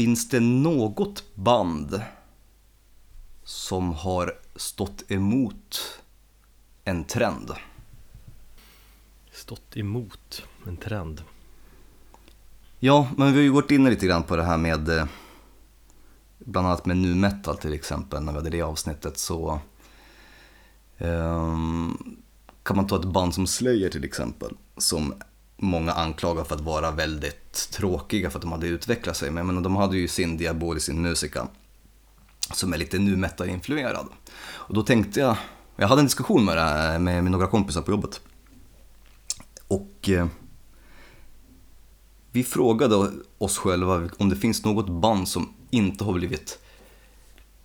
Finns det något band som har stått emot en trend? Stått emot en trend. Ja, men vi har ju gått in lite grann på det här med eh, bland annat med nu metal till exempel, när vi hade det avsnittet så um, kan man ta ett band som Slayer till exempel, som många anklagar för att vara väldigt tråkiga för att de hade utvecklat sig. Men, menar, de hade ju sin Diabol sin musika som är lite nu meta-influerad. Och då tänkte jag, jag hade en diskussion med, det, med, med några kompisar på jobbet. Och eh, vi frågade oss själva om det finns något band som inte har blivit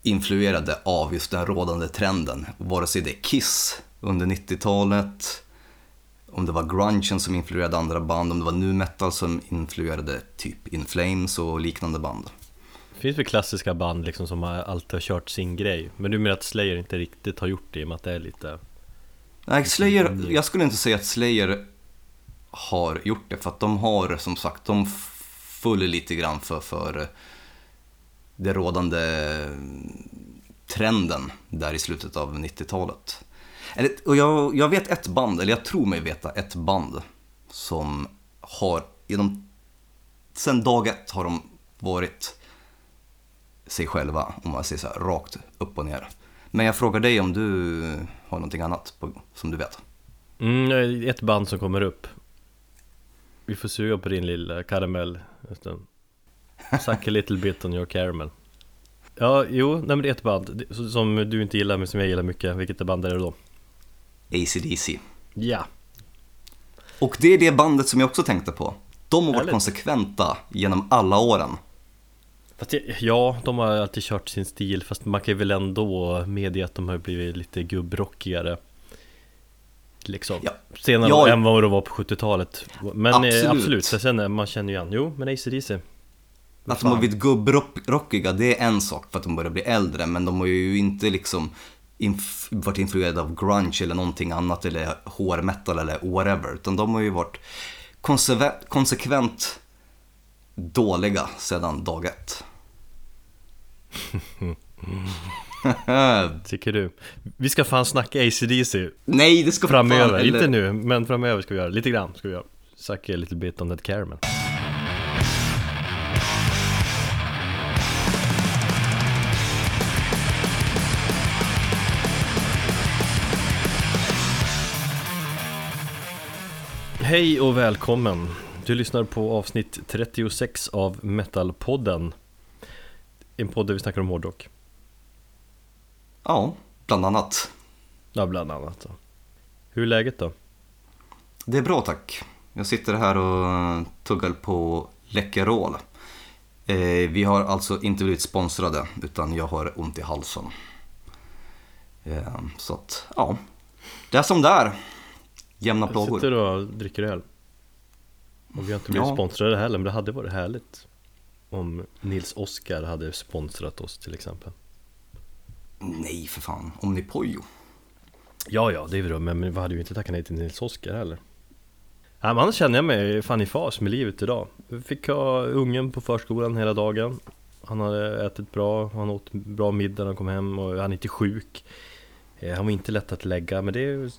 influerade av just den rådande trenden. Vare sig det är Kiss under 90-talet, om det var grungen som influerade andra band, om det var nu metal som influerade typ In Flames och liknande band. Det finns väl klassiska band liksom som alltid har kört sin grej, men du menar att Slayer inte riktigt har gjort det i och med att det är lite... Nej, Slayer, jag skulle inte säga att Slayer har gjort det, för att de har som sagt, de följer lite grann för, för det rådande trenden där i slutet av 90-talet. Och jag, jag vet ett band, eller jag tror mig veta ett band som har genom, sen dag ett har de varit sig själva, om man säger så här, rakt upp och ner. Men jag frågar dig om du har någonting annat på, som du vet? Mm, ett band som kommer upp. Vi får suga på din lilla karamell. Suck a little bit on your caramel. Ja, jo, nej men det är ett band som du inte gillar men som jag gillar mycket. Vilket band är det då? ACDC. Ja. Och det är det bandet som jag också tänkte på. De har varit konsekventa genom alla åren. Fast ja, de har alltid kört sin stil fast man kan väl ändå medge att de har blivit lite gubbrockigare Liksom ja. Senare ja. än vad de var på 70-talet Men eh, absolut, absolut så sen man känner ju igen, jo men ACDC Att de har blivit gubbrockiga det är en sak för att de börjar bli äldre men de har ju inte liksom inf varit influerade av grunge eller någonting annat eller hårmetal eller whatever. Utan de har ju varit konsekvent dåliga sedan dag ett. Tycker du? Vi ska fan snacka ACDC Nej, det ska Framöver, fan, eller... inte nu, men framöver ska vi göra Lite grann ska vi göra Snacka lite bit on that caramel Hej och välkommen! Du lyssnar på avsnitt 36 av Metalpodden. En podd där vi snackar om hårdrock. Ja, bland annat. Ja, bland annat Hur är läget då? Det är bra tack. Jag sitter här och tuggar på Läkerol. Eh, Vi har alltså inte blivit sponsrade utan jag har ont i halsen. Eh, Så att, ja. Det är som det är Jämna plågor. Jag sitter och dricker öl. Och vi har inte blivit ja. sponsrade heller, men det hade varit härligt. Om Nils Oskar hade sponsrat oss till exempel. Nej för fan, Omnipojo. Ja, ja, det är bra, men vi hade ju inte tackat nej till Nils Oskar heller. Ja, men annars känner jag mig fan i fas med livet idag. Vi fick ha ungen på förskolan hela dagen. Han hade ätit bra, han åt bra middag när han kom hem och han är inte sjuk. Eh, han var inte lätt att lägga, men det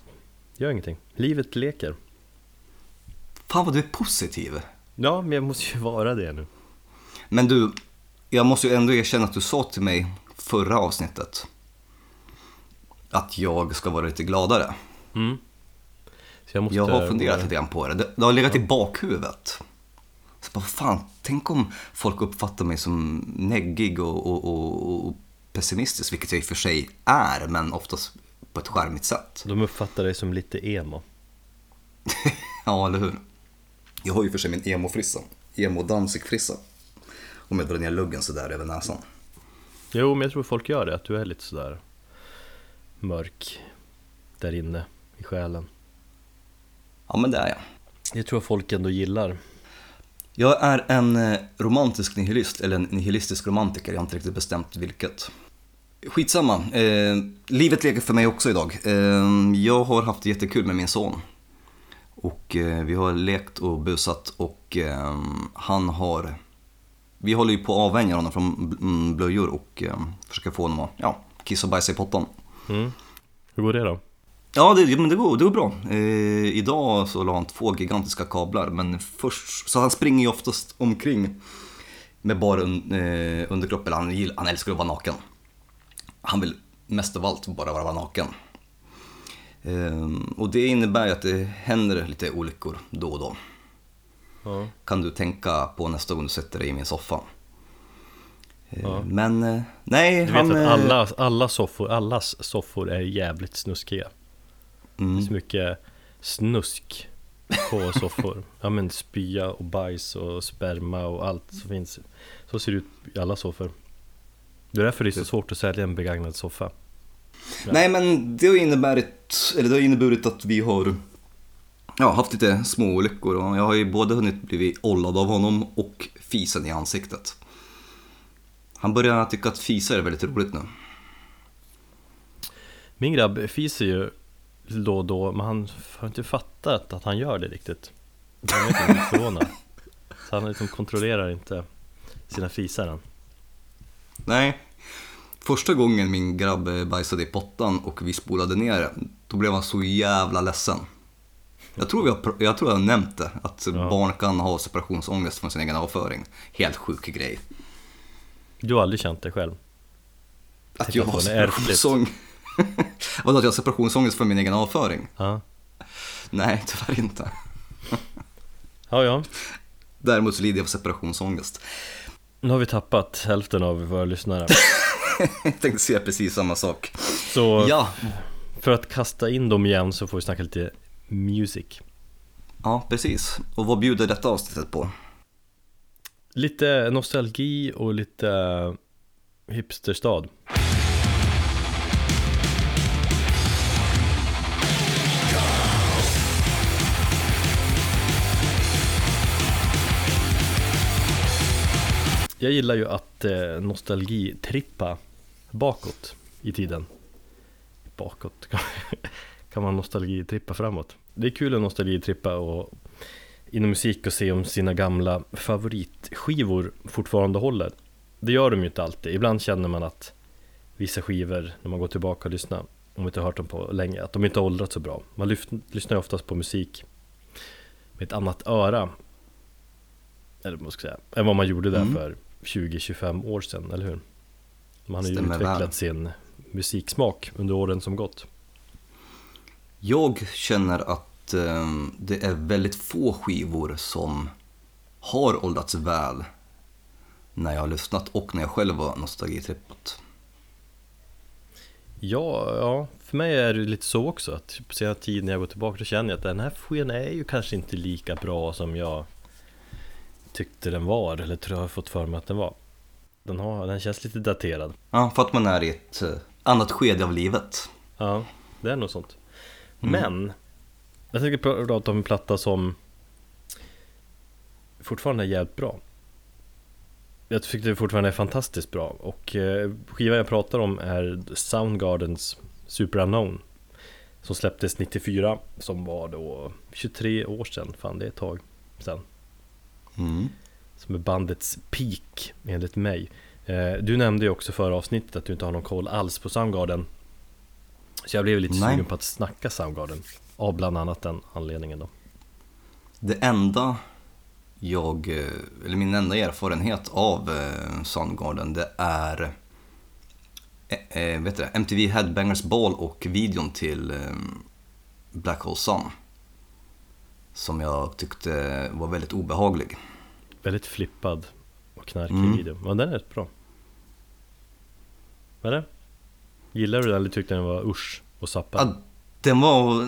Gör ingenting. Livet leker. Fan vad du är positiv. Ja, men jag måste ju vara det nu. Men du, jag måste ju ändå erkänna att du sa till mig förra avsnittet att jag ska vara lite gladare. Mm. Jag, måste... jag, har funderat lite grann på det. Det, har legat ja. i bakhuvudet. Så bara, fan, tänk om folk uppfattar mig som neggig och, och, och, och pessimistisk, vilket jag i och för sig är, men oftast på ett charmigt sätt. De uppfattar dig som lite emo. ja, eller hur? Jag har ju för sig min emo-frissa. Emo-Danzig-frissa. Om jag drar ner luggen sådär över näsan. Jo, men jag tror folk gör det. Att du är lite sådär mörk där inne i själen. Ja, men det är jag. Det tror jag folk ändå gillar. Jag är en eh, romantisk nihilist, eller en nihilistisk romantiker, jag har inte riktigt bestämt vilket. Skitsamma, eh, livet leker för mig också idag. Eh, jag har haft jättekul med min son. Och eh, vi har lekt och busat och eh, han har vi håller ju på att avvänja honom från mm, blöjor och eh, försöker få honom att ja, kissa och bajsa i pottan. Mm. Hur går det då? Ja, det, men det, går, det går bra. Eh, idag så la han två gigantiska kablar, men först, så han springer ju oftast omkring med bara un, underkropp, eller han, han älskar att vara naken. Han vill mest av allt bara vara naken. Eh, och det innebär att det händer lite olyckor då och då. Ja. Kan du tänka på nästa gång du sätter dig i min soffa. Eh, Ja. Men eh, nej, Du vet han... att eh, alla, alla soffor, allas soffor är jävligt snuskiga Det är Mm, så mycket snusk på soffor Ja men spya och bajs och sperma och allt som finns Så ser det ut i alla soffor Det är därför det är så svårt att sälja en begagnad soffa. Nej men det har inneburit, eller det har inneburit att vi har ja, haft lite små olyckor och jag har ju både hunnit blivit ollad av honom och fisen i ansiktet. Han börjar tycka att fisa är väldigt roligt nu. Min grabb fiser ju då och då men han har inte fattat att han gör det riktigt. Han är lite förvånad. Så han liksom kontrollerar inte sina fisar än Nej, första gången min grabb bajsade i pottan och vi spolade ner det, då blev han så jävla ledsen. Jag tror, pr- jag tror jag nämnt det, att Ja. barn kan ha separationsångest från sin egen avföring. Helt sjuk grej. Du har aldrig känt det själv? Att jag på har det, ärftligt. separationsång... Vadå, att jag har separationsångest för min egen avföring? Ja, Nej, tyvärr inte. ja, ja. Däremot så lider jag av separationsångest. Nu har vi tappat hälften av våra lyssnare Jag tänkte säga precis samma sak. Så Ja, för att kasta in dem igen så får vi snacka lite music ja, precis. Och vad bjuder detta avsnittet på? Lite nostalgi och lite hipsterstad Jag gillar ju att eh, nostalgitrippa bakåt i tiden Bakåt kan man nostalgitrippa framåt Det är kul att nostalgitrippa och inom musik och se om sina gamla favoritskivor fortfarande håller. Det gör de ju inte alltid. Ibland känner man att vissa skivor, när man går tillbaka och lyssnar, om man inte har hört dem på länge, att de inte har åldrats så bra. Man lyssnar ju oftast på musik med ett annat öra, eller vad man ska säga, än vad man gjorde där Mm. för 20-25 år sedan, eller hur? Man har ju Stämmer utvecklat väl. sin musiksmak under åren som gått. Jag känner att eh, det är väldigt få skivor som har åldrats väl när jag har lyssnat och när jag själv har nostalgitrippat. Ja, ja, för mig är det lite så också att på senare tid när jag går tillbaka så känner jag att den här skivan är ju kanske inte lika bra som jag tyckte den var eller tror jag har fått för mig att den var. Den, har, den känns lite daterad. Ja, för att man är i ett eh, annat skede av livet. Ja, det är nog sånt. Men, jag tänker prata om en platta som fortfarande är jävligt bra. Jag tycker det fortfarande är fantastiskt bra och eh, skivan jag pratar om är Soundgardens Super Unknown som släpptes 94 som var då 23 år sedan, fan det är ett tag sedan. Mm. Som är bandets peak enligt mig. Eh, Du nämnde ju också förra avsnittet att du inte har någon koll alls på Soundgarden. Så jag blev lite Nej. sugen på att snacka Soundgarden. Av bland annat den anledningen då. Det enda jag, eh, eller min enda erfarenhet av eh, Soundgarden det är vet du, MTV Headbangers Ball och videon till Black Hole Sun. Som jag tyckte var väldigt obehaglig. Väldigt flippad och knarkig Mm. video. Men den är rätt bra. Eller? Gillar du den eller tyckte den var usch och sappad? Ja, den, var,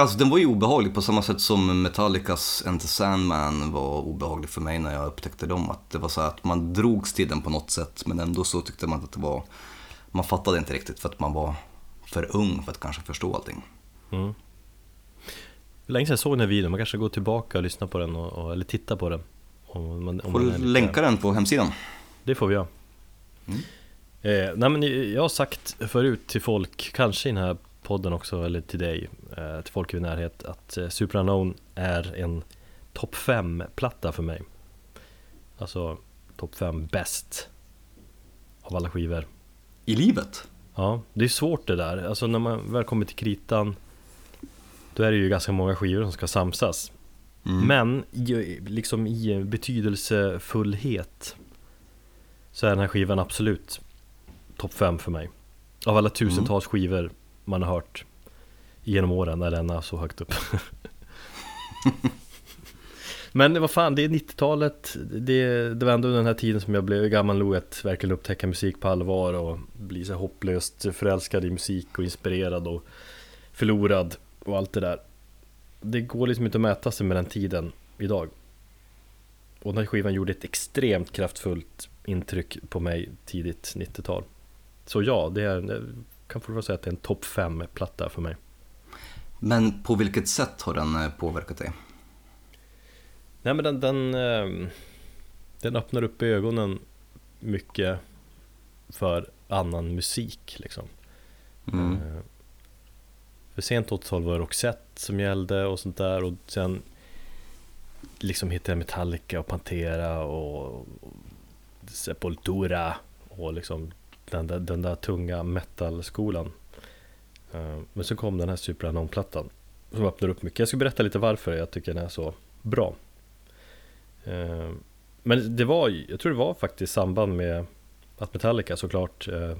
alltså, den var ju obehaglig på samma sätt som Metallicas Enter Sandman var obehaglig för mig när jag upptäckte dem. Att det var så att man drogs till den på något sätt men ändå så tyckte man att det var, man fattade inte riktigt för att man var för ung för att kanske förstå allting. Mm. Länge sedan jag såg den här videon? Man kanske går tillbaka och lyssnar på den och, och, eller tittar på den. Om man, om Får lite- länka den på hemsidan. Det får vi göra. Mm. Eh, nej men jag har sagt förut till folk, kanske i den här podden också, eller till dig, eh, till folk i min närhet, att eh, Super Unknown är en topp 5-platta för mig. Alltså topp 5 bäst av alla skivor. I livet? Ja, det är svårt det där. Alltså när man väl kommer till kritan då är det ju ganska många skivor som ska samsas. Mm. Men i, liksom i betydelsefullhet så är den här skivan absolut topp 5 för mig. Av alla tusentals Mm. skivor man har hört genom åren är denna så högt upp. Men vad fan, det är 90-talet, det, det var ändå den här tiden som jag blev gammal nog att verkligen upptäcka musik på allvar och bli så hopplöst förälskad i musik och inspirerad och förlorad och allt det där. Det går liksom inte att mäta sig med den tiden idag. Och den här skivan gjorde ett extremt kraftfullt intryck på mig tidigt 90-tal. Så ja, det är, jag kan fortfarande säga att det är en topp 5-platta för mig. Men på vilket sätt har den eh, påverkat dig? Nej men den, den, ehm, den öppnar upp ögonen mycket för annan musik liksom. Mm. För sent 80-tal var det Roxette som gällde och sånt där och sen liksom hittade jag Metallica och Pantera och Sepultura och liksom den där, den där tunga metalskolan. Eh, Men så kom den här Super Unknown-plattan som öppnar upp mycket. Jag ska berätta lite varför jag tycker den är så bra. Eh, men det var, ju- jag tror det var faktiskt i samband med att Metallica såklart eh,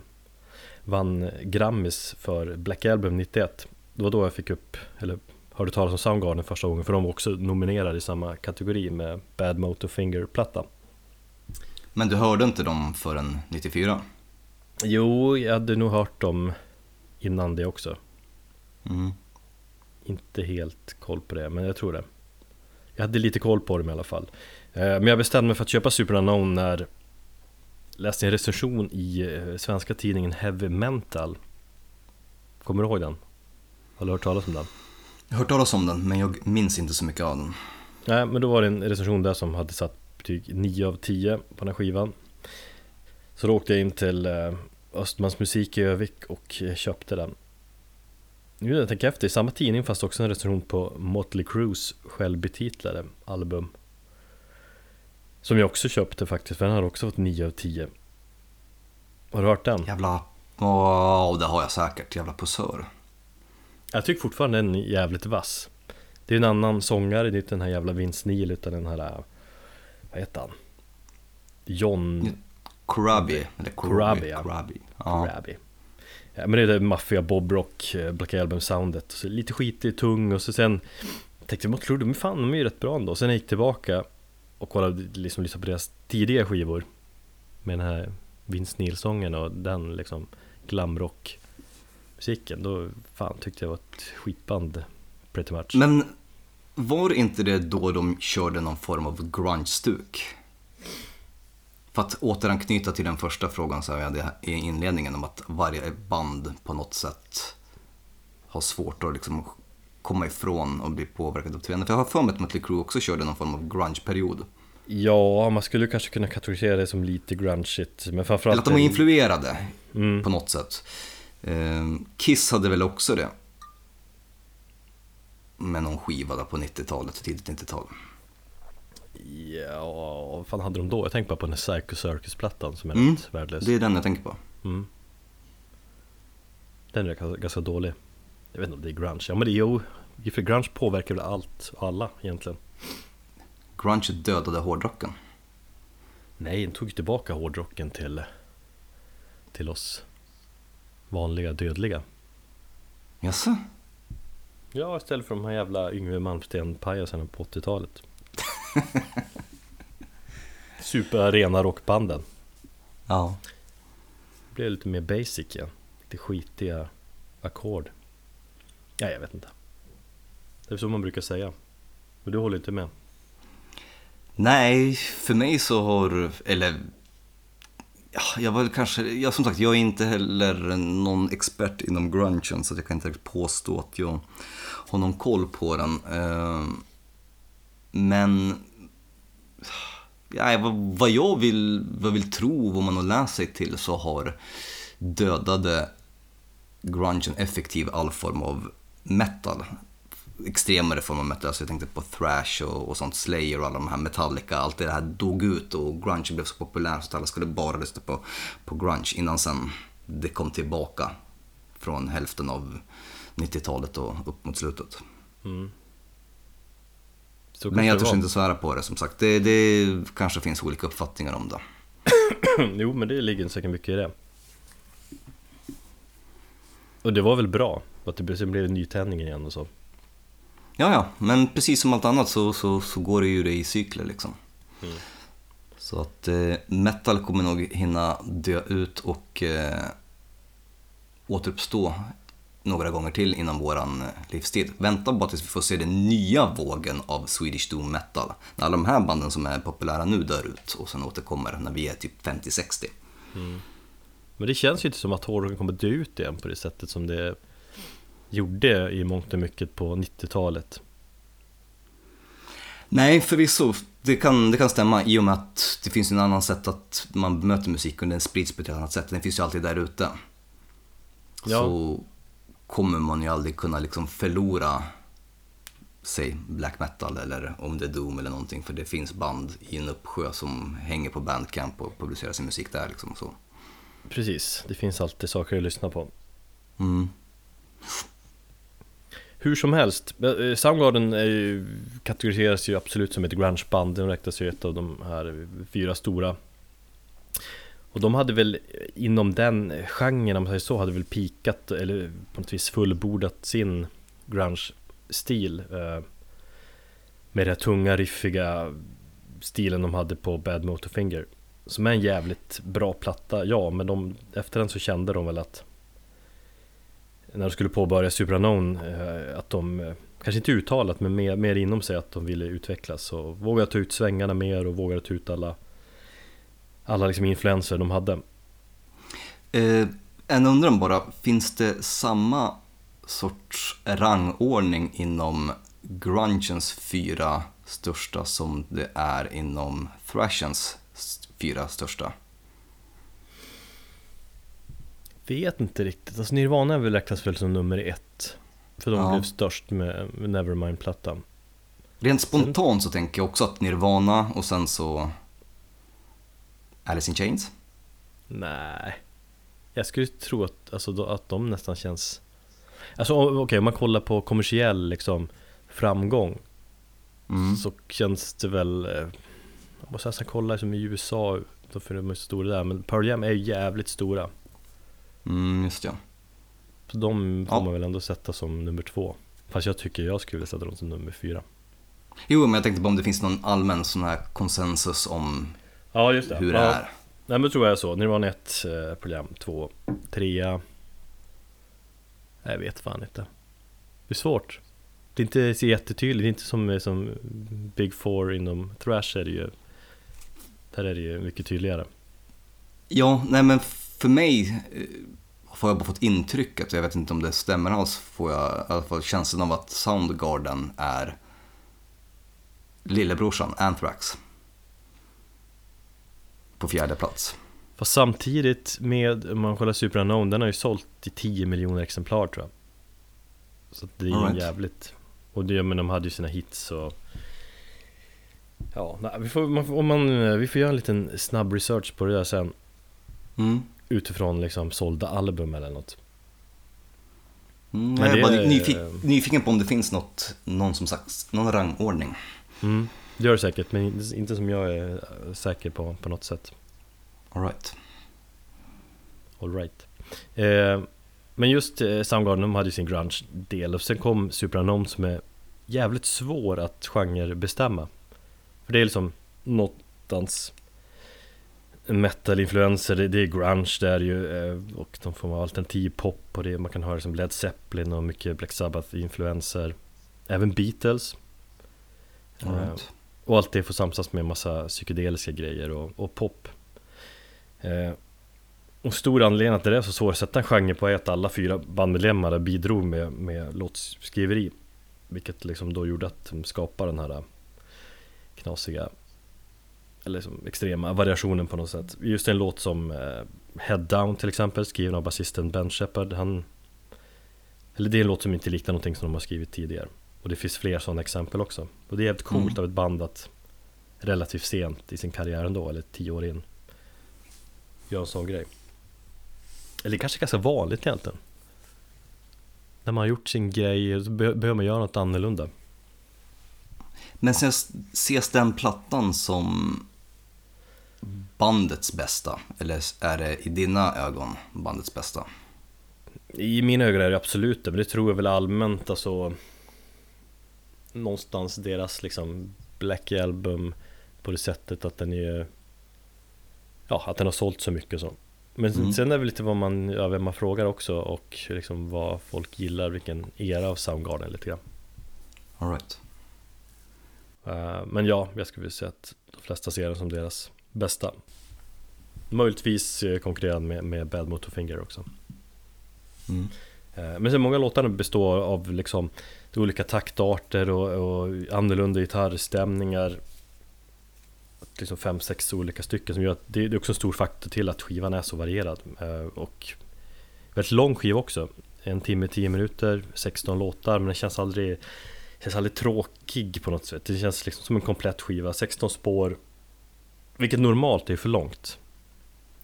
vann Grammis för Black Album 91. Det var då jag fick upp, eller hörde talas om Soundgarden första gången för de var också nominerade i samma kategori med Bad Motor Finger-plattan. Men du hörde inte dem förrän 94? Jo, jag hade nog hört dem innan det också. Mm. Inte helt koll på det, men jag tror det. Jag hade lite koll på dem i alla fall. Eh, Men jag bestämde mig för att köpa Super Unknown när jag läste en recension i eh, svenska tidningen Heavy Mental. Kommer du ihåg den? Har du hört talas om den? Jag har hört talas om den, men jag minns inte så mycket av den. Nej, men då var det en recension där som hade satt betyg 9 av 10 på den här skivan. Så då åkte jag in till eh, Östmans musik i Övik och eh, köpte den. Nu när jag tänker efter, i samma tidning fanns det också en recension på Motley Crues självbetitlade album. Som jag också köpte faktiskt, för den har också fått 9 av 10. Har du hört den? Jävla... Åh, det har jag säkert. Jävla posör. Jag tycker fortfarande den är jävligt vass. Det är en annan sångare, det är inte den här jävla Vince Neil utan den här, vad heter han? John Corabi. Eller Corabi. Corabi. Ja. Krabby. Ja, men det är det maffia bobrock, eh, Black Album soundet. Så lite skitig, tung och så sen tänkte jag, trodde men fan de är ju rätt bra ändå. Sen jag gick tillbaka och kollade, liksom lyssnade på deras tidiga skivor med den här Vince Neil-sången och den liksom glamrock musiken. Då fan tyckte jag var ett skitband pretty much. Men var inte det då de körde någon form av grunge-stuk? För att återanknyta till den första frågan som jag hade i inledningen om att varje band på något sätt har svårt att liksom komma ifrån och bli påverkad av trenden. För jag har för mig att Mötley Crüe också körde någon form av grunge-period. Ja, man skulle kanske kunna kategorisera det som lite grungeigt. Men framförallt Eller att de var influerade Mm. på något sätt. Eh, Kiss hade väl också det. Med någon skiva där på 90-talet, tidigt 90-tal. Ja, vad fan hade de då? Jag tänkte bara på den här Psycho Circus-plattan som är Mm, rätt värdelös. Det är den jag tänker på. Mm. Den är ganska, ganska dålig. Jag vet inte om det är grunge. Ja men det är ju, för grunge påverkar väl allt och alla egentligen. Grunge dödade hårdrocken. Nej, den tog tillbaka hårdrocken till, till oss vanliga dödliga. Jaså? Ja, istället för de här jävla Yngwie Malmsteen-pajasarna på 80-talet. Superarena rockbanden. Ja. Det blev lite mer basic igen. Lite skitiga ackord. Ja, jag vet inte. Det är så man brukar säga. Men du håller inte med? Nej, för mig så har, eller ja, jag var kanske, ja, som sagt, jag är inte heller någon expert inom grungen så jag kan inte påstå att jag har någon koll på den. Eh, men ja, vad, jag vill, vad jag vill tro, vad man har läst sig till så har dödade grungen effektiv all form av metal extremare form av metal. Alltså jag tänkte på thrash och, och sånt, Slayer och alla de här Metallica. Allt det här dog ut och grunge blev så populärt så att alla skulle bara lyssna på, på grunge innan sen det kom tillbaka från hälften av 90-talet och upp mot slutet. Mm. Men jag törs inte svära på det som sagt. Det, det kanske finns olika uppfattningar om det. jo, men det ligger säkert mycket i det. Och det var väl bra? Att det blev en nytändning igen och så. Ja, ja, men precis som allt annat så, så, så går det ju det i cykler liksom. Mm. Så att eh, metal kommer nog hinna dö ut och eh, återuppstå några gånger till inom våran eh, livstid. Vänta bara tills vi får se den nya vågen av Swedish Doom Metal. När alla de här banden som är populära nu dör ut och sen återkommer när vi är typ 50-60. Mm. Men det känns ju inte som att hårdrocken kommer dö ut igen på det sättet som det gjorde i mångt och mycket på 90-talet. Nej, förvisso. Det kan, det kan stämma i och med att det finns en annan sätt att man möter musik och den sprids på ett annat sätt. Den finns ju alltid där ute. Ja. Så kommer man ju aldrig kunna liksom förlora säg black metal eller om det är doom eller någonting för det finns band i en uppsjö som hänger på bandcamp och publicerar sin musik där liksom så. Precis, det finns alltid saker att lyssna på. Mm. Hur som helst, eh, Soundgarden är ju, kategoriseras ju absolut som ett grungeband, de räknas ju ett av de här fyra stora. Och de hade väl inom den genren, om man säger så, hade väl pikat eller på något vis fullbordat sin grunge-stil eh, Med den tunga, riffiga stilen de hade på Bad Motorfinger Som är en jävligt bra platta, ja, men de, efter den så kände de väl att när de skulle påbörja Supranon, eh, att de eh, Kanske inte uttalat, men mer, mer inom sig att de ville utvecklas och våga ta ut svängarna mer och våga ta ut alla alla liksom influenser de hade. Eh, en undran bara, finns det samma sorts rangordning inom grungens fyra största som det är inom thrashens fyra största? Vet inte riktigt, alltså Nirvana väl räknas väl som nummer ett. För de ja. blev störst med Nevermind-plattan. Rent spontant så tänker jag också att Nirvana och sen så Alice in Chains? Nej, jag skulle tro att, alltså, att de nästan känns Alltså okej, okay, om man kollar på kommersiell liksom framgång mm. Så känns det väl Jag måste nästan kolla som i USA, då för de är så stora där Men Pearl Jam är ju jävligt stora Mm, just ja Så de får ja. man väl ändå sätta som nummer två Fast jag tycker jag skulle sätta dem som nummer fyra Jo, men jag tänkte på om det finns någon allmän sån här konsensus om Ja just det. Hur det ja. är. Nej men tror jag så. Nirvana 1 eh, program 2, 3 Jag vet fan inte. Det är svårt. Det är inte så jättetydligt. Det är inte som, som Big Four inom Thrash är det ju. Där är det ju mycket tydligare. Ja, nej men för mig får jag bara fått intrycket, jag vet inte om det stämmer alls, får jag i alla fall känslan av att Soundgarden är lillebrorsan Anthrax på fjärde plats. Fast samtidigt med, om man kollar Super Unknown, den har ju sålt i 10 miljoner exemplar tror jag. Så det är ju right. jävligt... Och det, men de hade ju sina hits och... Ja, nej, vi, får, man, om man, vi får göra en liten snabb research på det där sen. Mm. Utifrån liksom sålda album eller något. Mm, jag är bara nyfik, nyfiken på om det finns något, någon som sagt, någon rangordning. Mm. Det gör det säkert, men inte som jag är säker på på något sätt. Alright. Alright. Eh, men just eh, Soundgarden, de hade ju sin grunge-del och sen kom Superanom som är jävligt svår att genrebestämma. För det är liksom någonstans metal-influenser, det, det, är grunge det är ju eh, och de får alternativ pop och det, man kan höra som Led Zeppelin och mycket Black Sabbath-influenser. Även Beatles. Right. Och allt det får samsas med massa psykedeliska grejer och, och pop eh, Och stor anledning att det är så svårt att sätta en genre på är att alla fyra bandmedlemmar bidrog med, med låtskriveri Vilket liksom då gjorde att de skapade den här knasiga Eller liksom extrema variationen på något sätt Just en låt som eh, Head Down till exempel skriven av basisten Ben Shepard Han Eller det är en låt som inte liknar någonting som de har skrivit tidigare Och det finns fler sådana exempel också. Och det är jävligt coolt Mm. av ett band att relativt sent i sin karriär ändå, eller tio år in, göra en sån grej. Eller kanske ganska vanligt egentligen. När man har gjort sin grej så be- behöver man göra något annorlunda. Men sen ses den plattan som bandets bästa? Eller är det i dina ögon bandets bästa? I mina ögon är det absolut det, men det tror jag väl allmänt alltså Någonstans deras liksom Black Album på det sättet att den är Ja, att den har sålt så mycket så Men Mm. sen är det väl lite vad man, ja, vem man frågar också och liksom vad folk gillar, vilken era av Soundgarden lite grann All right. Eh, Men ja, jag skulle vilja säga att de flesta ser den som deras bästa. Möjligtvis eh, konkurrerande med, med Bad Motorfinger också. Mm. Eh, Men sen många låtar består av liksom olika taktarter och, och annorlunda gitarrstämningar. Liksom fem, sex olika stycken som gör att det det är också en stor faktor till att skivan är så varierad. Eh, Och väldigt lång skiva också. En timme, tio minuter, 16 låtar men den känns aldrig Känns aldrig tråkig på något sätt. Det känns liksom som en komplett skiva, 16 spår Vilket normalt är för långt.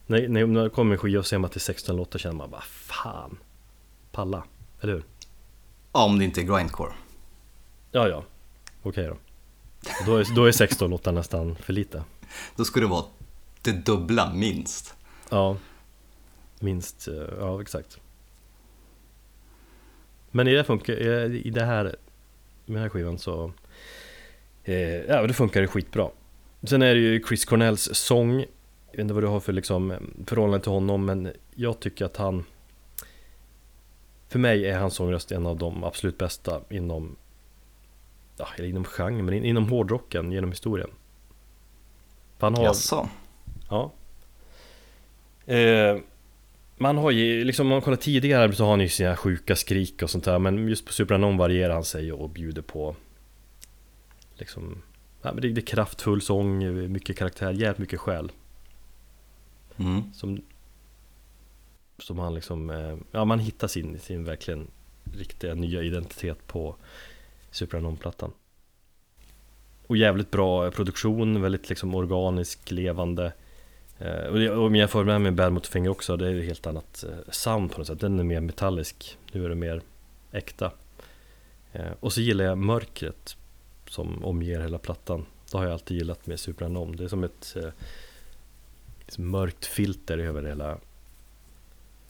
När, när när det kommer en skiva och ser man är 16 låtar känner man bara fan. Palla, eller hur? Ja, om det inte är grindcore. Ja, ja, okej då. Då är, då är 16 låtar nästan för lite. Då ska det vara det dubbla minst. Ja. Minst, eh, ja exakt. Men i det, funkar, i det här Med den här skivan så eh, Ja, det funkar det skitbra Sen är det ju Chris Cornells sång Jag vet inte vad du har för liksom förhållande till honom men jag tycker att han För mig är hans sångröst en av de absolut bästa inom Ja, eller inom genren, men in- inom hårdrocken genom historien Han har, Jaså? Ja. Eh, man har ju, liksom om man kollar tidigare så har han ju sina sjuka skrik och sånt där Men just på Supranon varierar han sig och bjuder på Liksom ja, men det, det är kraftfull sång, mycket karaktär, jävligt mycket själ. Mm. Som Som han liksom, eh, ja man hittar sin, sin verkligen Riktiga nya identitet på Supranon-plattan Och jävligt bra produktion, väldigt liksom organisk, levande. Eh, Och om jag jämför med med Bad Motorfinger också, det är ett helt annat eh, sound på något sätt. Den är mer metallisk, nu är det mer äkta. Och så gillar jag mörkret Som omger hela plattan. Det har jag alltid gillat med Supranon Det är som ett eh, liksom mörkt filter över hela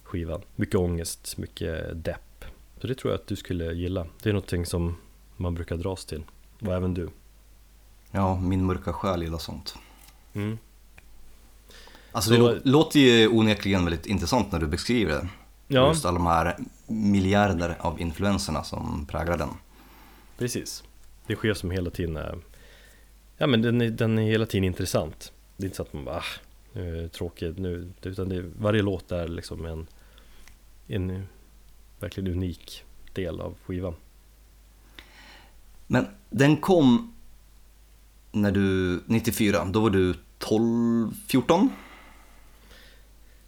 skivan. Mycket ångest, mycket depp. Så det tror jag att du skulle gilla. Det är någonting som man brukar dras till. Och även du. Ja, min mörka själ gillar sånt. mm. Alltså det Så- lå- låter ju onekligen väldigt intressant när du beskriver det. Ja, Just alla de här miljarder av influenserna som präglar den. precis Det sker som hela tiden är Ja men den är, den är hela tiden intressant Det är inte så att man bara ah, nu är det tråkigt nu Utan det, varje låt är liksom en En verkligen unik del av skivan Men den kom när du, 94, då var du 12, 14?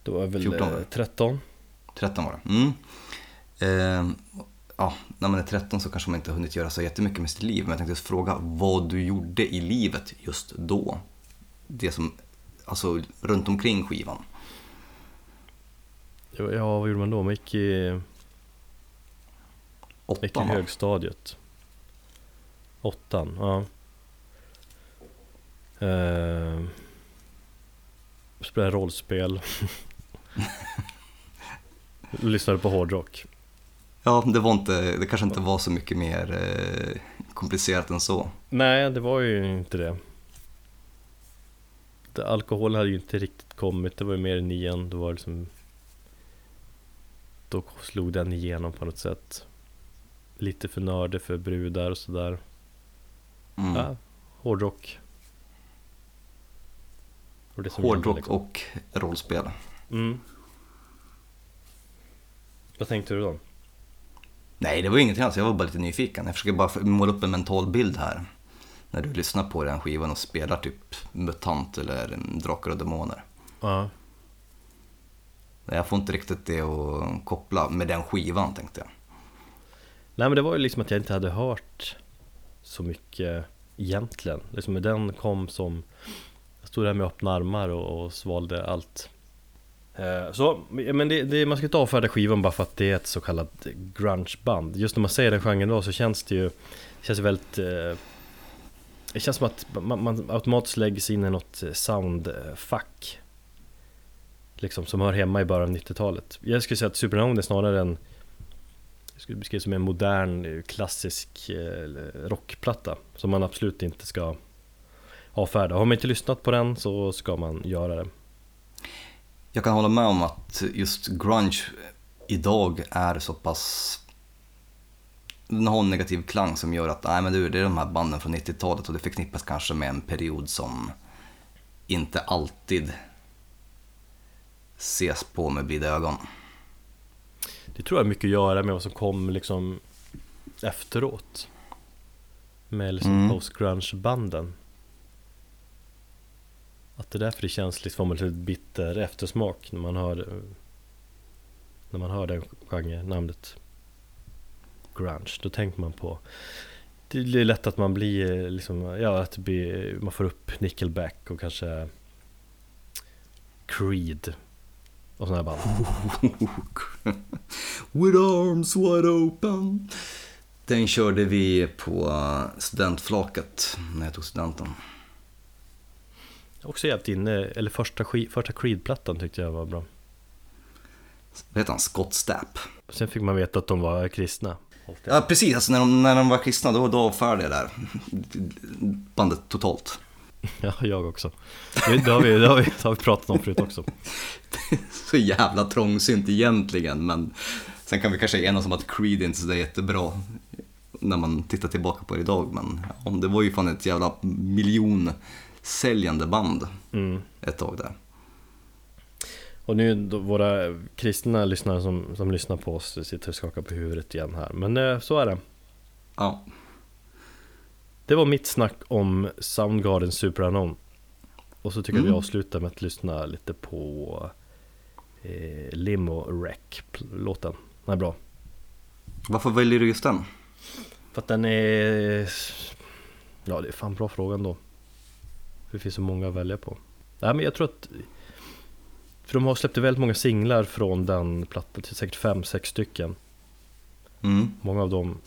Det var väl 14. eh, 13 13 var det. Mm. Eh, ja, när man är 13 så kanske man inte har hunnit göra så jättemycket med sitt liv. Men jag tänkte fråga vad du gjorde i livet just då. Det som, alltså runt omkring skivan. Ja, vad gjorde man då? Man gick i, gick i Åttan högstadiet Åttan, ja eh, Spelade rollspel Lyssnade på hårdrock Ja, det var inte, det kanske inte var så mycket mer eh, komplicerat än så. Nej, det var ju inte det. det alkohol hade ju inte riktigt kommit, det var ju mer i nian, då var det liksom Då slog den igenom på något sätt Lite för nördig för brudar och sådär Mm. ja, Hårdrock Och det Hårdrock liksom. och rollspel. mm. Vad tänkte du då? Nej, det var ingenting alls. Jag var bara lite nyfiken. Jag försöker bara måla upp en mental bild här. När du lyssnar på den skivan och spelar typ MUTANT eller Drakar och Demoner. Ja, Jag får inte riktigt det att koppla med den skivan tänkte jag. Nej men det var ju liksom att jag inte hade hört så mycket egentligen. Liksom den kom som Jag stod där med öppna armar och, och svalde allt. Eh, så, men det, det, man ska inte avfärda skivan bara för att det är ett så kallat grungeband. Just när man säger den genren då så känns det ju Det känns väldigt eh, Det känns som att man, man automatiskt läggs in i något eh, soundfack Liksom som hör hemma i början av 90-talet Jag skulle säga att Supernova är snarare en Jag skulle beskriva som en modern klassisk rockplatta Som man absolut inte ska avfärda. Har man inte lyssnat på den så ska man göra det. Jag kan hålla med om att just grunge idag är så pass den har en negativ klang som gör att nej, men du, det är de här banden från 90-talet och det förknippas kanske med en period som inte alltid ses på med blida ögon. Det tror jag har mycket att göra med vad som kom liksom efteråt. Med liksom mm. post-grunge-banden. Att det är därför det känns liksom lite bitter eftersmak när man hör När man hör den genren, namnet Grunge. Då tänker man på Det är lätt att man blir liksom, ja att blir, man får upp Nickelback och kanske Creed och sådana här band. With arms wide open. Den körde vi på studentflaket när jag tog studenten. Också jävligt inne, eller första, första Creed-plattan tyckte jag var bra. Vad heter han? Scott Stapp. Sen fick man veta att de var kristna. Ja precis, alltså när, de, när de var kristna då, då avfärdade jag där bandet totalt. Ja, jag också. Det har vi, det har vi, det har vi pratat om förut också. så jävla trångsynt egentligen, men sen kan vi kanske enas om att Creed inte är så jättebra när man tittar tillbaka på det idag. Men ja, det var ju fan ett jävla miljonsäljande band mm. ett tag där. Och nu våra kristna lyssnare som, som lyssnar på oss sitter och skakar på huvudet igen här. Men eh, så är det. Ja. Det var mitt snack om Soundgarden Super Unknown. Och så tycker jag mm. vi avslutar med att lyssna lite på eh, Limo Wreck låten. Den är bra. Varför väljer du just den? För att den är... Ja, det är fan bra fråga Det finns så många att välja på. Nej, men jag tror att... För de har släppt väldigt många singlar från den plattan, till säkert fem, sex stycken. Mm. Många av dem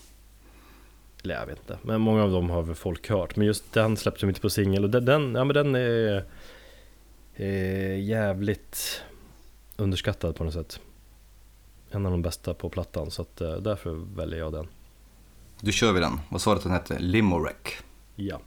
eller jag vet inte, men många av dem har väl folk hört. Men just den släpptes de inte på singel och den, ja men den är, är jävligt underskattad på något sätt. En av de bästa på plattan, så att, eh, därför väljer jag den. Då kör vi den. Vad sa du att den hette? Limorek? Ja.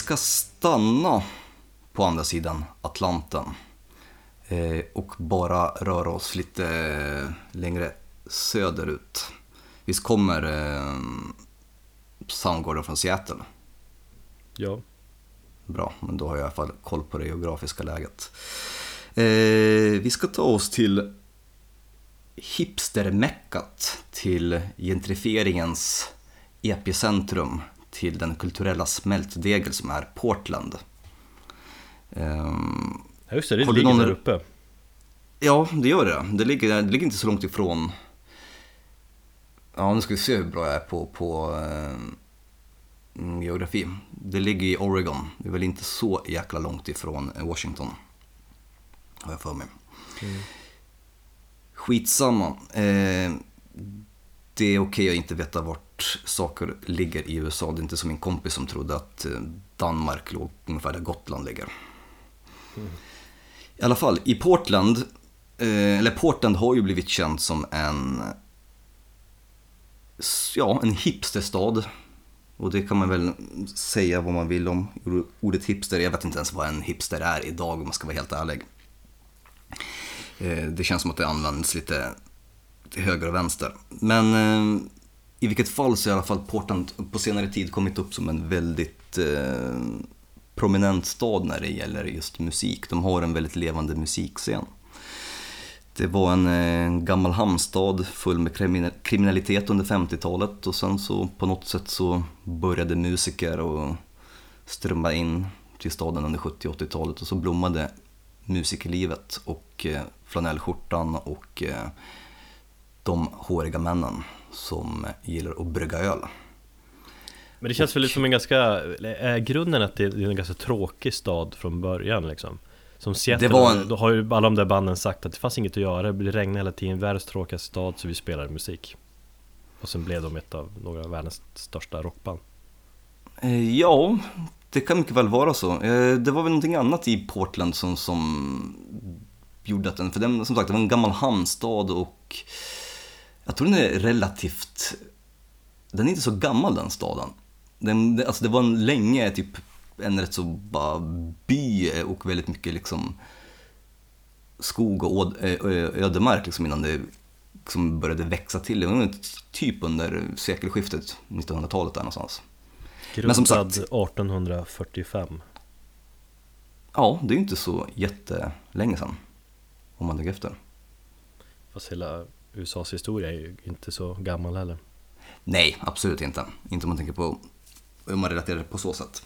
Ska stanna på andra sidan Atlanten eh, och bara röra oss lite längre söderut. Visst kommer eh, Soundgarden från Seattle? Ja. Bra, men då har jag i alla fall koll på det geografiska läget. Eh, vi ska ta oss till hipstermeckat, till gentrifieringens epicentrum till den kulturella smältdegel som är Portland. Um, ja just det, det ligger någon... där uppe. Ja, det gör det. Det ligger, det ligger inte så långt ifrån... Ja, nu ska vi se hur bra jag är på, på eh, geografi. Det ligger i Oregon. Det är väl inte så jäkla långt ifrån Washington. Har jag för mig. Mm. Skitsamma. Eh, det är okej okay att inte veta vart saker ligger i USA. Det är inte som min kompis som trodde att eh, Danmark låg ungefär där Gotland ligger. Mm. I alla fall, i Portland, eh, eller Portland har ju blivit känt som en, ja, en hipsterstad. Och det kan man väl säga vad man vill om ordet hipster. Jag vet inte ens vad en hipster är idag om man ska vara helt ärlig. Eh, det känns som att det används lite till höger och vänster. Men i vilket fall så har i alla fall Portland på senare tid kommit upp som en väldigt eh, prominent stad när det gäller just musik. De har en väldigt levande musikscen. Det var en, eh, en gammal hamnstad full med kriminalitet under 50-talet och sen så på något sätt så började musiker och strömma in till staden under 70 80-talet och så blommade musikerlivet och eh, flanellskjortan och eh, de håriga männen som gillar att brygga öl. Men det känns och... väl som en ganska, är grunden att det är en ganska tråkig stad från början liksom? Som Seattle, det var en... då har ju alla de där banden sagt att det fanns inget att göra, det regnade hela tiden, världens tråkigaste stad så vi spelar musik. Och sen blev de ett av några av världens största rockband. Eh, ja, det kan mycket väl vara så. Eh, det var väl någonting annat i Portland som, som gjorde att den, för den, som sagt, det var en gammal hamnstad och jag tror den är relativt, den är inte så gammal den staden. Den, alltså det var en länge typ en rätt så bara by och väldigt mycket liksom skog och ödemark liksom innan det liksom började växa till. Det var typ under sekelskiftet, 1900-talet där någonstans. Grundad Men som sagt, 1845. Ja, det är ju inte så jättelänge sedan. Om man tänker efter. Fast hela USAs historia är ju inte så gammal heller. Nej, absolut inte. Inte om man tänker på hur man relaterar det på så sätt.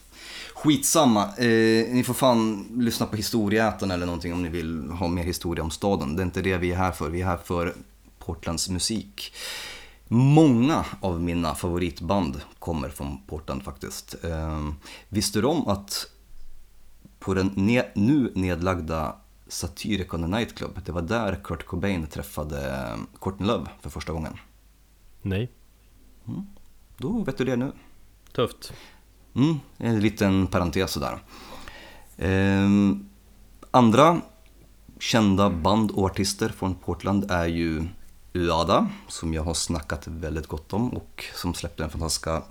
Skitsamma, eh, ni får fan lyssna på historieätaren eller någonting om ni vill ha mer historia om staden. Det är inte det vi är här för, vi är här för Portlands musik. Många av mina favoritband kommer från Portland faktiskt. Eh, visste du om att på den ne nu nedlagda Satyricon Nightclub, det var där Kurt Cobain träffade Courtney Love för första gången? Nej. Mm. Då vet du det nu. Tufft. Mm, en liten parentes sådär. Eh, andra kända band och artister från Portland är ju Uada, som jag har snackat väldigt gott om och som släppte den fantastiska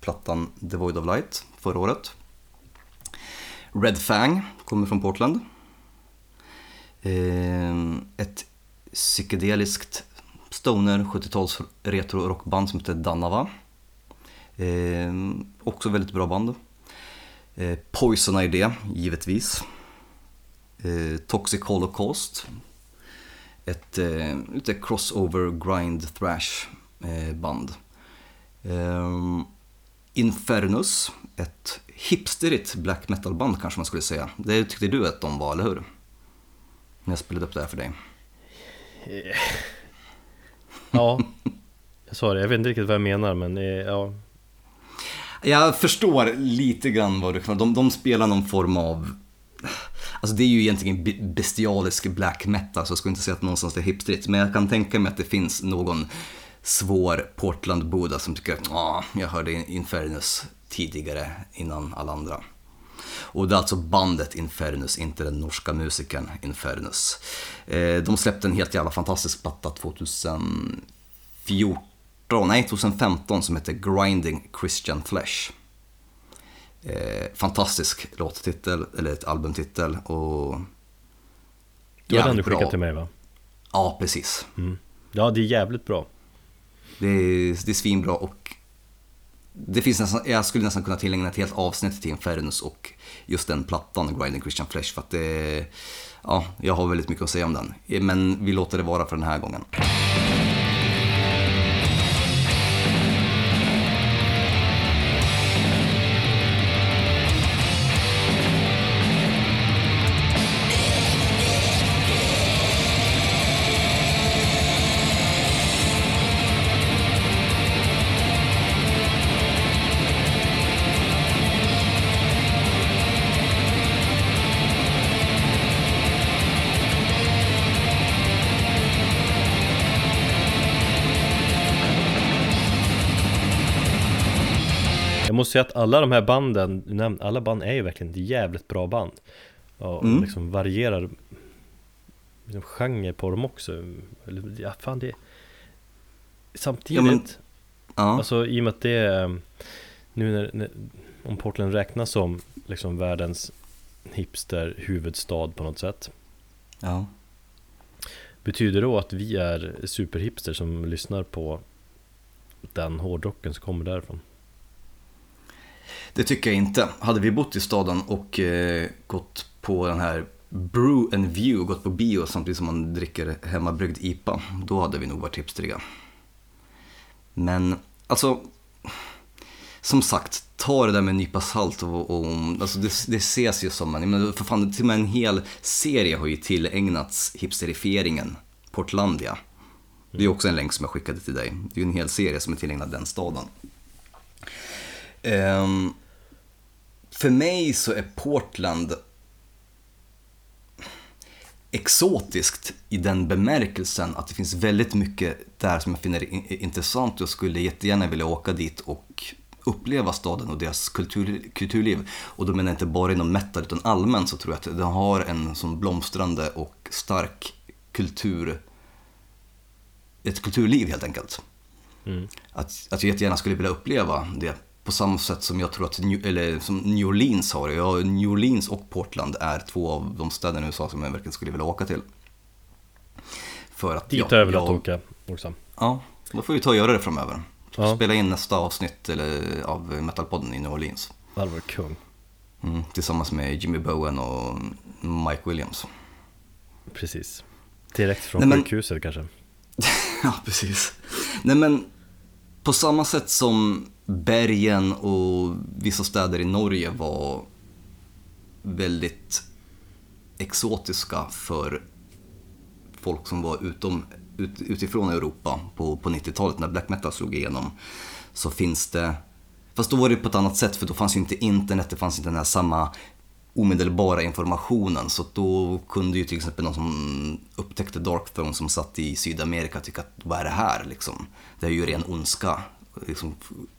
plattan The Void of Light förra året. Red Fang kommer från Portland. Eh, ett psykedeliskt stoner 70-tals retro rockband som heter Danava. Eh, också väldigt bra band. Eh, Poison Idea, givetvis. Eh, Toxic Holocaust. Ett eh, lite crossover grind thrash eh, band. Eh, Infernus, ett hipsterigt black metal band kanske man skulle säga. Det tyckte du att de var, eller hur? När jag spelade upp det här för dig. Ja, jag sa det. Jag vet inte riktigt vad jag menar men ja, jag förstår lite grann vad du kan de, de spelar någon form av Alltså det är ju egentligen bestialisk black metal så jag skulle inte säga att någonstans är hipstrigt. Men jag kan tänka mig att det finns någon svår Portland-boda som tycker att jag hörde Infernus tidigare innan alla andra. Och det är alltså bandet Infernus, inte den norska musikern Infernus. Eh, de släppte en helt jävla fantastisk platta 2014 nej 2015 som heter Grinding Christian Flesh. Eh, fantastisk låttitel, eller ett albumtitel och... Det var den du skickade till mig va? Ja, precis. Mm. Ja, det är jävligt bra. Det är, det är svinbra och det finns nästan, jag skulle nästan kunna tillägna ett helt avsnitt till Infernus och just den plattan, Grinding Christian Flesh, för att det... Ja, jag har väldigt mycket att säga om den. Men vi låter det vara för den här gången. Måste säga att alla de här banden, alla band är ju verkligen ett jävligt bra band Och Mm. liksom varierar liksom genre på dem också Eller, Ja fan det Samtidigt Ja, men- Ja, Alltså i och med att det är Nu när, när Om Portland räknas som liksom världens hipster huvudstad på något sätt ja. Betyder det då att vi är superhipster som lyssnar på den hårdrocken som kommer därifrån? Det tycker jag inte. Hade vi bott i staden och eh, gått på den här Brew and View, gått på bio samtidigt som man dricker hemmabryggd IPA, då hade vi nog varit hipstriga. Men alltså, som sagt, ta det där med en nypa salt och, och alltså det, det ses ju som en, men för fan, till och med en hel serie har ju tillägnats hipsterifieringen, Portlandia. Det är också en länk som jag skickade till dig. Det är ju en hel serie som är tillägnad den staden. Ehm, för mig så är Portland exotiskt i den bemärkelsen att det finns väldigt mycket där som jag finner intressant och skulle jättegärna vilja åka dit och uppleva staden och deras kultur, kulturliv. Och då menar jag inte bara inom metal utan allmänt så tror jag att den har en sån blomstrande och stark kultur, ett kulturliv helt enkelt Mm. att, att jag jättegärna skulle vilja uppleva det på samma sätt som jag tror att New, eller som New Orleans har det. Ja, New Orleans och Portland är två av de städerna i USA som jag verkligen skulle vilja åka till. För att Dit ja, har jag velat jag- åka också Ja, då får vi ta och göra det framöver. Ja. Spela in nästa avsnitt eller, av Metalpodden i New Orleans. Det hade varit kung Mm, tillsammans med Jimmy Bowen och Mike Williams. Precis Direkt från Nej, men- sjukhuset kanske Ja, precis. Nej men, på samma sätt som bergen och vissa städer i Norge var väldigt exotiska för folk som var utom, ut, utifrån Europa på, på 90-talet när black metal slog igenom. Så finns det, fast då var det på ett annat sätt för då fanns ju inte internet, det fanns inte den här samma omedelbara informationen. Så då kunde ju till exempel någon som upptäckte Darkthrone som satt i Sydamerika tycka att vad är det här liksom? Det är ju ren ondska. Liksom,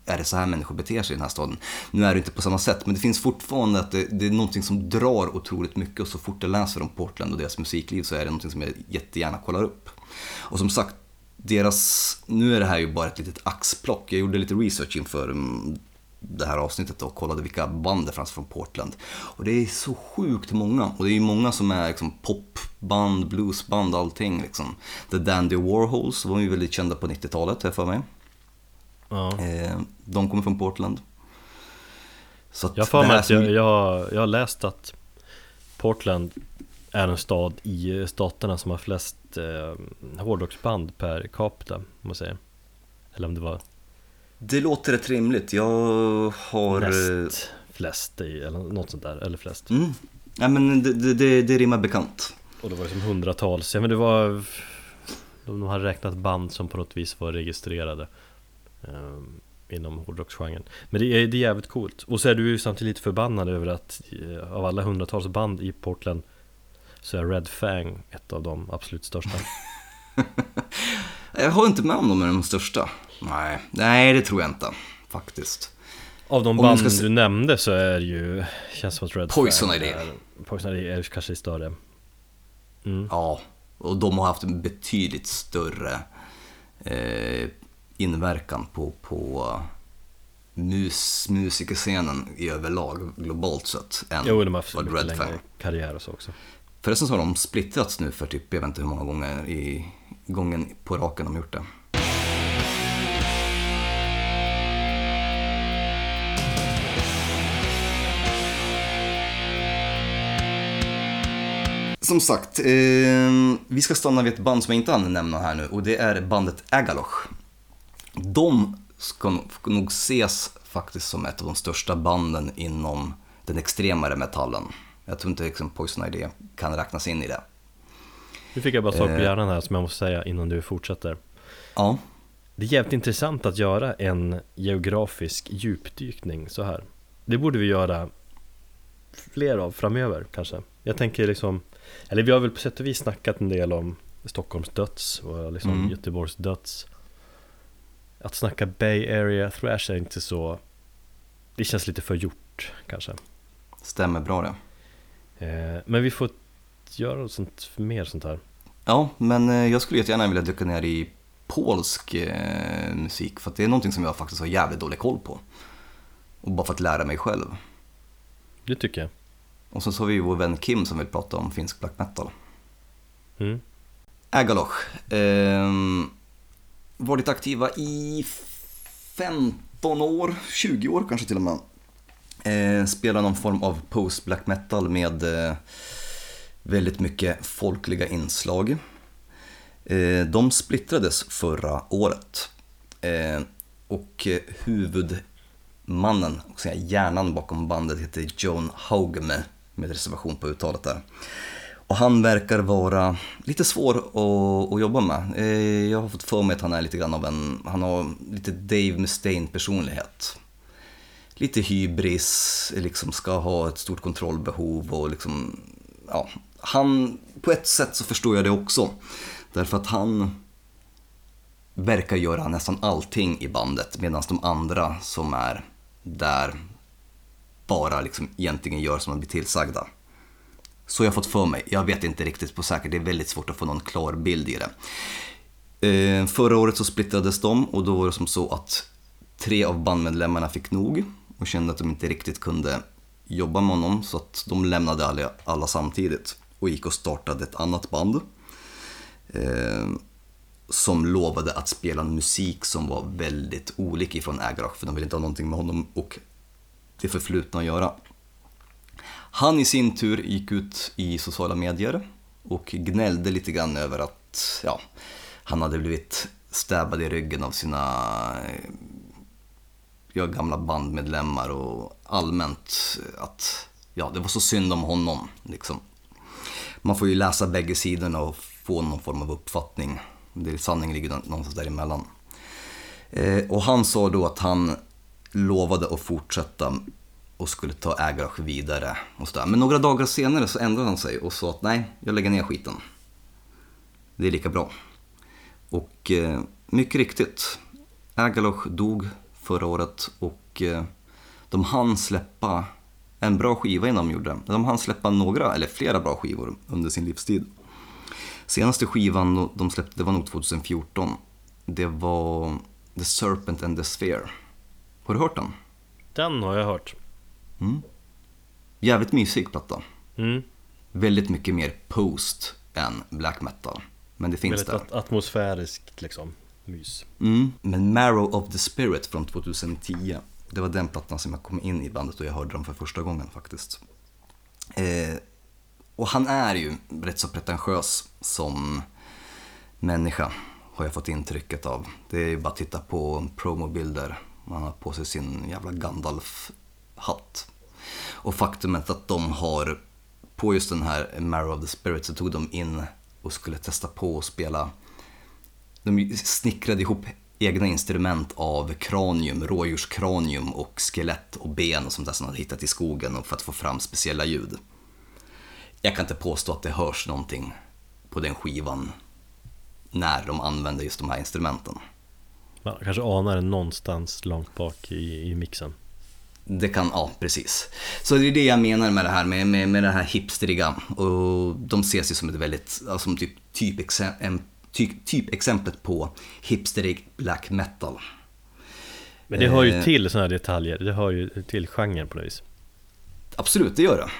är det så här människor beter sig i den här staden? Nu är det inte på samma sätt, men det finns fortfarande att det, det är någonting som drar otroligt mycket och så fort jag läser om Portland och deras musikliv så är det någonting som jag jättegärna kollar upp. Och som sagt, deras, nu är det här ju bara ett litet axplock. Jag gjorde lite research inför mm, det här avsnittet och kollade vilka band det fanns från Portland. Och det är så sjukt många. Och det är ju många som är liksom popband, bluesband, allting liksom. The Dandy Warhols var ju väldigt kända på 90-talet, har jag för mig. Ja Eh, de kommer från Portland. Så Jag har det mig att jag, jag, har- jag har läst att Portland är en stad i staterna som har flest eh, hårdrocksband per capita, om man säger Eller om det var Det låter rätt rimligt. Jag har... eh, näst flest i, eller något sånt där, eller flest Mm. Ja, men det, det, det, det rimmar bekant. Och det var liksom hundratals, ja men det var De hade räknat band som på något vis var registrerade eh, Inom hårdrocksgenren Men det är, det är jävligt coolt Och så är du ju samtidigt lite förbannad över att eh, Av alla hundratals band i Portland Så är Red Fang ett av de absolut största Jag har inte med om de är de största. Nej, nej det tror jag inte. Faktiskt. Av de Om band se- du nämnde så är det ju Känns som att Red Poison Fang är, Poison Idea är kanske större mm. Ja, och de har haft en betydligt större eh, inverkan på, på mus, musikerscenen i överlag globalt sett än Jo, de har vad mycket Red längre Fang. karriär och så också Förresten så har de splittrats nu för typ, jag vet inte hur många gånger i gången på raken de gjort det. Som sagt, eh, vi ska stanna vid ett band som jag inte hann nämna här nu och det är bandet Agaloch. De ska nog- ses faktiskt som ett av de största banden inom den extremare metallen. Jag tror inte liksom Poison Idea kan räknas in i det. Nu fick jag bara sak på Eh. hjärnan här som jag måste säga innan du fortsätter Ja, Det är jävligt intressant att göra en geografisk djupdykning så här Det borde vi göra fler av framöver kanske Jag tänker liksom Eller vi har väl på sätt och vis snackat en del om Stockholms döds och liksom Mm. Göteborgs döds Att snacka Bay Area Thrash är inte så Det känns lite för gjort kanske. Stämmer bra det. Eh, men vi får göra något sånt, mer sånt här. Ja, men eh, jag skulle jättegärna vilja dyka ner i polsk eh, musik för att det är någonting som jag faktiskt har jävligt dålig koll på. Och bara för att lära mig själv. Det tycker jag. Och sen så har vi ju vår vän Kim som vill prata om finsk black metal. Mm. Ägaloch. Eh, varit aktiva i 15 år, 20 år kanske till och med. Eh, spelar någon form av post black metal med eh, väldigt mycket folkliga inslag. Eh, de splittrades förra året. Eh, och eh, huvudmannen, och hjärnan bakom bandet heter Joan Haugme med reservation på uttalet där. Och han verkar vara lite svår att, att jobba med. Eh, jag har fått för mig att han är lite grann av en, han har lite Dave Mustaine personlighet. Lite hybris, liksom ska ha ett stort kontrollbehov och liksom, ja, han, på ett sätt så förstår jag det också. Därför att han verkar göra nästan allting i bandet medan de andra som är där bara liksom egentligen gör som de blir tillsagda. Så jag har fått för mig. Jag vet inte riktigt på säkert, det är väldigt svårt att få någon klar bild i det. Eh, förra året så splittrades de och då var det som så att tre av bandmedlemmarna fick nog och kände att de inte riktigt kunde jobba med honom så att de lämnade alla, alla samtidigt och gick och startade ett annat band. Eh, som lovade att spela musik som var väldigt olik ifrån Agrach för de ville inte ha någonting med honom och det förflutna att göra. Han i sin tur gick ut i sociala medier och gnällde lite grann över att ja, han hade blivit stäbbad i ryggen av sina eh, ja, gamla bandmedlemmar och allmänt att ja, det var så synd om honom. Liksom. Man får ju läsa bägge sidorna och få någon form av uppfattning. Det, sanningen ligger någonstans däremellan. Eh, och han sa då att han lovade att fortsätta och skulle ta ägarage vidare. Och sådär. Men några dagar senare så ändrade han sig och sa att nej, jag lägger ner skiten. Det är lika bra. Och eh, mycket riktigt, Ägaloch dog förra året och eh, de hann släppa en bra skiva innan de gjorde det. De hann släppa några, eller flera bra skivor under sin livstid. Senaste skivan de släppte, det var nog 2014. Det var The Serpent and the Sphere. Har du hört den? Den har jag hört. Mm. Jävligt mysig platta. Mm. Väldigt mycket mer post än black metal. Men det finns Väldigt där. at- atmosfäriskt liksom, mys. Mm. Men Marrow of the Spirit från 2010. Det var den plattan som jag kom in i bandet och jag hörde dem för första gången faktiskt. Eh, och han är ju rätt så pretentiös som människa har jag fått intrycket av. Det är ju bara att titta på promobilder. Han har på sig sin jävla hatt. Och faktumet att de har, på just den här Marrow of the Spirit så tog de in och skulle testa på att spela de snickrade ihop egna instrument av kranium, rådjurskranium och skelett och ben och sånt där som de hade hittat i skogen och för att få fram speciella ljud. Jag kan inte påstå att det hörs någonting på den skivan när de använder just de här instrumenten. Man kanske anar det någonstans långt bak i, i mixen. Det kan, ja precis. Så det är det jag menar med det här, med, med, med det här hipsteriga. Och de ses ju som ett väldigt, alltså, som typ, typexem, en, typ, typexemplet på hipsterig black metal. Men det hör ju Eh. till sådana här detaljer, det hör ju till genren på något vis. Absolut, det gör det.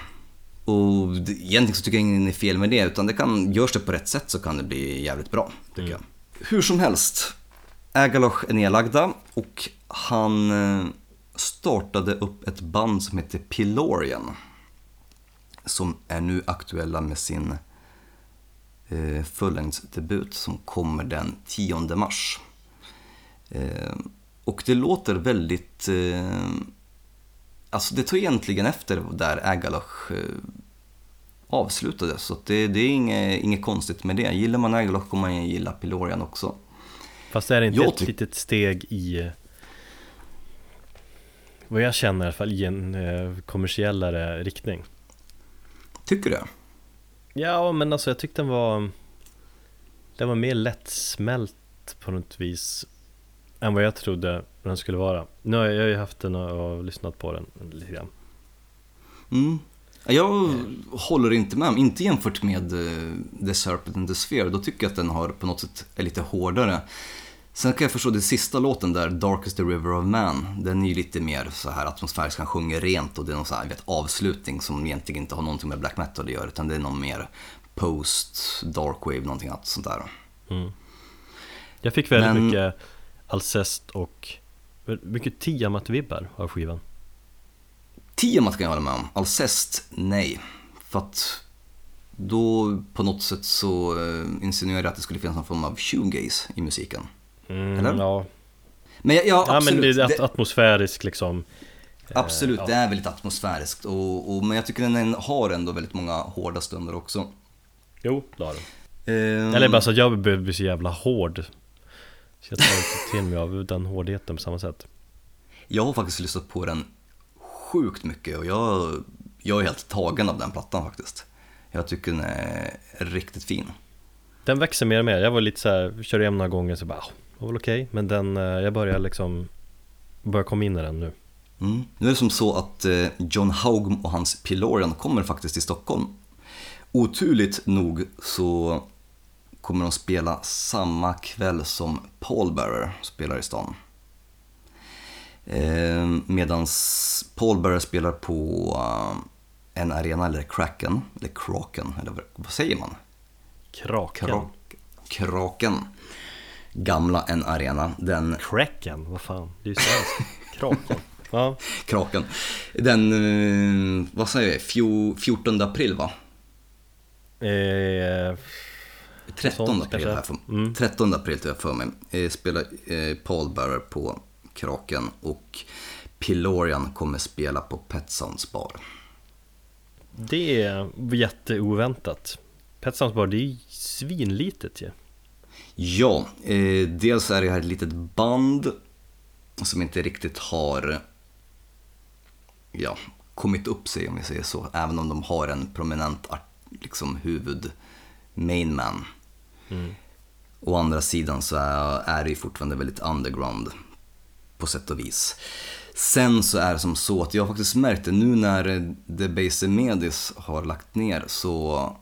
Och egentligen så tycker jag ingen är fel med det, utan det kan, görs det på rätt sätt så kan det bli jävligt bra, tycker Mm. jag. Hur som helst, Ägaloch är nedlagda och han eh, startade upp ett band som heter Pilorian. Som är nu aktuella med sin eh, fullängdsdebut som kommer den 10 mars. Eh, och det låter väldigt eh, Alltså det tog egentligen efter där Ägaloch eh, avslutades. Så det, det är inget, inget konstigt med det. Gillar man Ägaloch kommer man gilla Pilorian också. Fast är det inte Jag ett litet steg i vad jag känner i alla fall i en eh, kommersiellare riktning? Tycker du? Ja, men alltså jag tyckte den var Den var mer lättsmält på något vis än vad jag trodde den skulle vara. Nu har jag, ju haft den och, lyssnat på den lite grann. Mm. Jag håller inte med, inte jämfört med uh, The Serpent and the Sphere. Då tycker jag att den har på något sätt är lite hårdare. Sen kan jag förstå den sista låten där, Darkest the River of Man. Den är ju lite mer så här atmosfärisk, han sjunger rent och det är någon så här, vet, avslutning som egentligen inte har någonting med black metal att göra. Utan det är någon mer post, darkwave, någonting annat sånt där. Mm. Jag fick väldigt Men- mycket Alcest och mycket Tiamat-vibbar av skivan. Tiamat kan jag hålla med om, Alcest, nej. För att då på något sätt så uh, insinuerar jag att det skulle finnas någon form av shoegaze i musiken. Mm, Eller? Ja, Men ja, ja men absolut. det är det, at- atmosfärisk liksom. absolut, ja. det är väldigt atmosfäriskt. Och, och, men jag tycker den har ändå väldigt många hårda stunder också. Jo, det har den. Ehm, Eller bara så att jag behöver bli så jävla hård. Så jag tar inte till mig av den hårdheten på samma sätt. Jag har faktiskt lyssnat på den sjukt mycket och jag, jag är helt tagen av den plattan faktiskt. Jag tycker den är riktigt fin. Den växer mer och mer. Jag var lite så här, körde igenom några gånger så bara, var väl okej. Men den, eh, jag börjar liksom, börjar komma in i den nu. Mm. Nu är det som så att eh, John Haugm och hans Pilorian kommer faktiskt till Stockholm. Oturligt nog så kommer de spela samma kväll som Paul Bearer spelar i stan. Eh, Medan Paul Bearer spelar på en arena, eller Kraken, eller Kraken, eller vad- vad säger man? Kraken. Krak, kraken. Gamla en arena, den Kraken, vad fan, det är ju svenskt. Kraken. Ja, Kraken. Den, eh, vad säger vi, Fjo, 14 april va? eh, 13 Sånt april här för, Mm. 13 april tror jag för mig. Eh, spelar eh, Paul Bearer på Kraken och Pilorian kommer spela på Pet Sounds bar. det är jätteoväntat. Pet Sounds Bar, det är ju svinlitet ju. Ja, eh, dels är det här ett litet band som inte riktigt har ja, kommit upp sig om vi säger så. Även om de har en prominent liksom, huvud main man. Mm. Å andra sidan så är, är det ju fortfarande väldigt underground på sätt och vis. Sen så är det som så att jag har faktiskt märkt det nu när The Base Medis har lagt ner så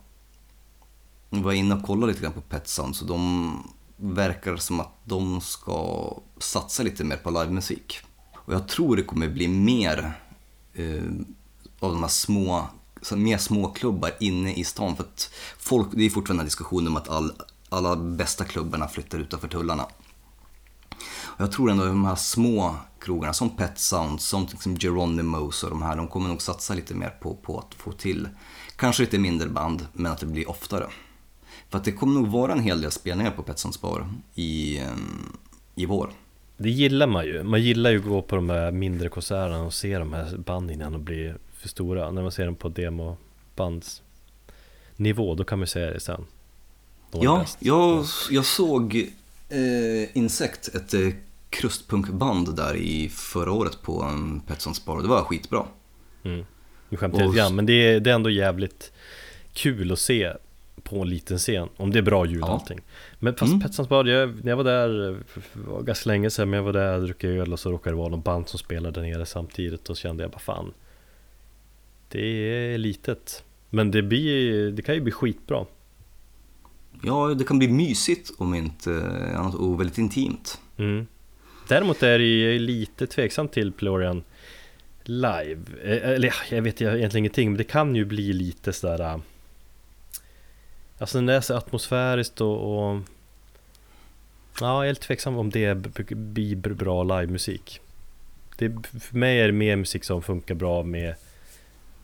var jag inne och kollade lite grann på Pet så de verkar som att de ska satsa lite mer på livemusik. Och jag tror det kommer bli mer eh, av de här små, så mer småklubbar inne i stan. För att folk, det är fortfarande en diskussion om att all, alla bästa klubbarna flyttar utanför tullarna. Och jag tror ändå att de här små krogarna som Pet Sound, som liksom Geronimos och de här, de kommer nog satsa lite mer på, på att få till, kanske lite mindre band, men att det blir oftare. För att det kommer nog vara en hel del spelningar på Pet Sounds bar i, eh, i vår. Det gillar man ju. Man gillar ju att gå på de här mindre konserterna och se de här banden innan de blir för stora. När man ser dem på demobandsnivå, då kan man säga det sen. De Ja, jag, jag såg eh, Insect, ett eh, krustpunkband där i förra året på en Pet Sounds bar. Det var skitbra. Mm. Nu skämtar jag Och- lite grann, men det är, det är ändå jävligt kul att se på en liten scen. Om det är bra ljud och Ja. allting. Men fast Mm. Pet Sounds Bar, jag, när jag var där, eh, var ganska länge sedan, men jag var där, drack öl och så råkade det vara någon band som spelade där nere samtidigt och så kände jag bara fan. Det är litet. Men det, blir, det kan ju bli skitbra. Ja, det kan bli mysigt om inte eh, annat och väldigt intimt. Mm. Däremot är ju lite tveksamt till Pelorian live. Eh, Eller ja, jag vet egentligen ingenting, men det kan ju bli lite sådär... Alltså när det är så atmosfäriskt och, och... Ja, jag är lite tveksam om det blir bra livemusik. Det, för mig är det mer musik som funkar bra med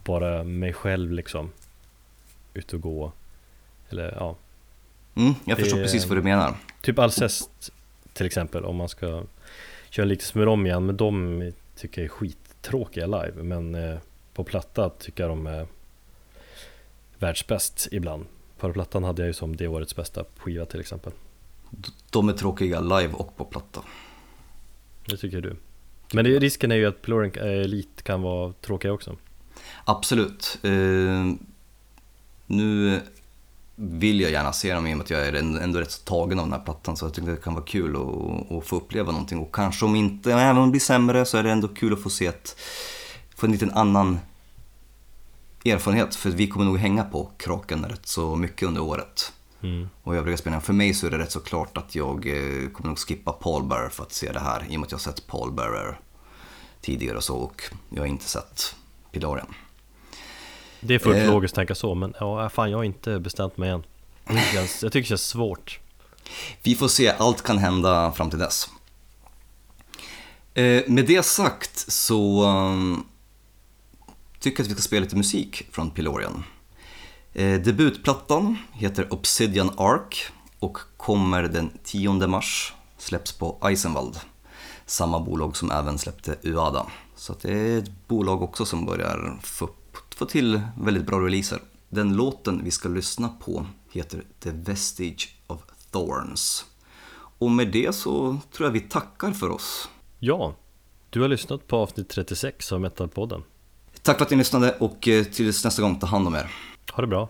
bara mig själv liksom. Ut och gå. Eller ja, Mm, jag förstår Det- precis vad du menar. Typ Alcest till exempel om man ska köra lite smör om igen Men de tycker jag är skittråkiga live Men eh, på platta tycker jag de är världsbäst ibland På plattan hade jag ju som det årets bästa skiva till exempel De är tråkiga live och på platta. Det tycker du Men det, risken är ju att Plorian Elite kan vara tråkiga också Absolut. Eh, nu vill jag gärna se dem i och med att jag är ändå rätt så tagen av den här plattan. Så jag tycker det kan vara kul att, att få uppleva någonting. Och kanske om inte, även om det blir sämre, så är det ändå kul att få se ett, få en liten annan erfarenhet. För vi kommer nog hänga på Kraken rätt så mycket under året. Mm. Och övriga spelningar. För mig så är det rätt så klart att jag eh, kommer nog skippa Paul Bearer för att se det här. I och med att jag har sett Paul Bearer tidigare och så. Och jag har inte sett Pilarian. Det är fullt Eh. logiskt att tänka så, men ja, fan jag har inte bestämt mig än. Känns, jag tycker det känns svårt. Vi får se, allt kan hända fram till dess. Eh, med det sagt så um, tycker att vi ska spela lite musik från Pilorian. Eh, debutplattan heter Obsidian Ark och kommer den 10 mars, släpps på Eisenwald. Samma bolag som även släppte Uada. Så att det är ett bolag också som börjar få, få till väldigt bra releaser. Den låten vi ska lyssna på heter The Vestige of Thorns. Och med det så tror jag vi tackar för oss. Ja, du har lyssnat på avsnitt 36 av Metalpodden. Tack för att ni lyssnade och eh, tills nästa gång, ta hand om er. Ha det bra.